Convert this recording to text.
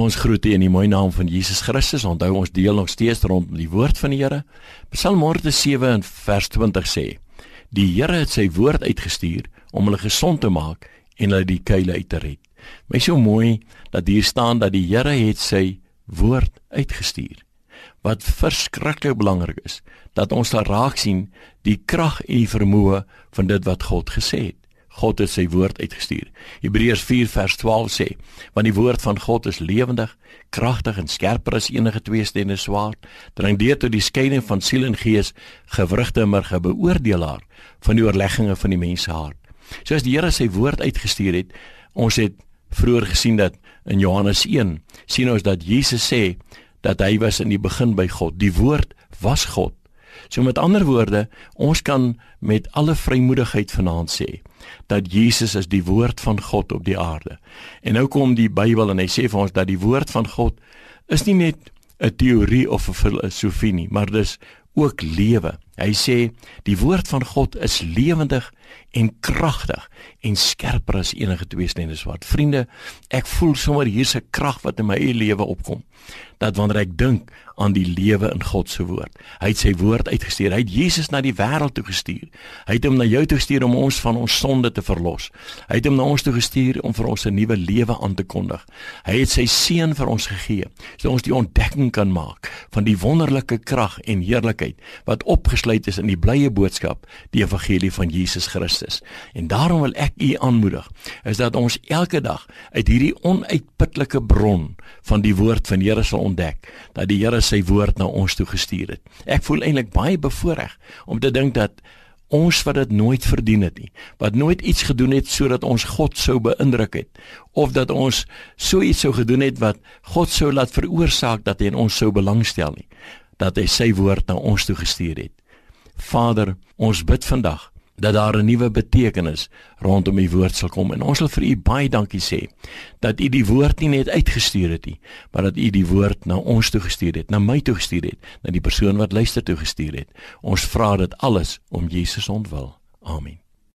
Ons groet U in die mooi naam van Jesus Christus. Onthou ons deel nog steeds rondom die woord van die Here. Psalm 107 en vers 20 sê: Die Here het sy woord uitgestuur om hulle gesond te maak en hulle die kuile uit te red. My so mooi dat hier staan dat die Here het sy woord uitgestuur. Wat verskriklik belangrik is, dat ons daar raak sien die krag en die vermoë van dit wat God gesê het. God het sy woord uitgestuur. Hebreërs 4 vers 12 sê: "Want die woord van God is lewendig, kragtig en skerper as enige tweestene swaard, dring deur tot die skeiding van siel en gees, gewrigte en marge beoordelaar van die oorlegginge van die mens se hart." So as die Here sy woord uitgestuur het, ons het vroeër gesien dat in Johannes 1 sien ons dat Jesus sê dat hy was in die begin by God. Die woord was God. So met ander woorde, ons kan met alle vrymoedigheid vanaand sê dat Jesus is die woord van God op die aarde. En nou kom die Bybel en hy sê vir ons dat die woord van God is nie net 'n teorie of 'n filosofie nie, maar dis ook lewe. Hy sê die woord van God is lewendig en kragtig en skerper as enige tweesnede swaard. Vriende, ek voel sommer hier's 'n krag wat in my eie lewe opkom. Dat wanneer ek dink aan die lewe in God se woord. Hy het sy woord uitgestuur. Hy het Jesus na die wêreld toe gestuur. Hy het hom na jou toe gestuur om ons van ons sonde te verlos. Hy het hom na ons toe gestuur om vir ons 'n nuwe lewe aan te kondig. Hy het sy seun vir ons gegee sodat ons die ontdekking kan maak van die wonderlike krag en heerlikheid wat opgesluit is in die blye boodskap, die evangelie van Jesus Christus. En daarom wil ek u aanmoedig is dat ons elke dag uit hierdie onuitputlike bron van die woord van Here sal ontdek dat die Here sy woord na ons toe gestuur het. Ek voel eintlik baie bevoorreg om te dink dat ons wat dit nooit verdien het nie, wat nooit iets gedoen het sodat ons God sou beïndruk het of dat ons so iets sou gedoen het wat God sou laat veroorsaak dat hy in ons sou belangstel nie, dat hy sy woord na ons toe gestuur het. Vader, ons bid vandag dat daar 'n nuwe betekenis rondom u woord sal kom. En ons wil vir u baie dankie sê dat u die woord nie net uitgestuur het nie maar dat u die woord na ons toe gestuur het na my toe gestuur het na die persoon wat luister toe gestuur het. Ons vra dit alles om Jesus ontwil. Amen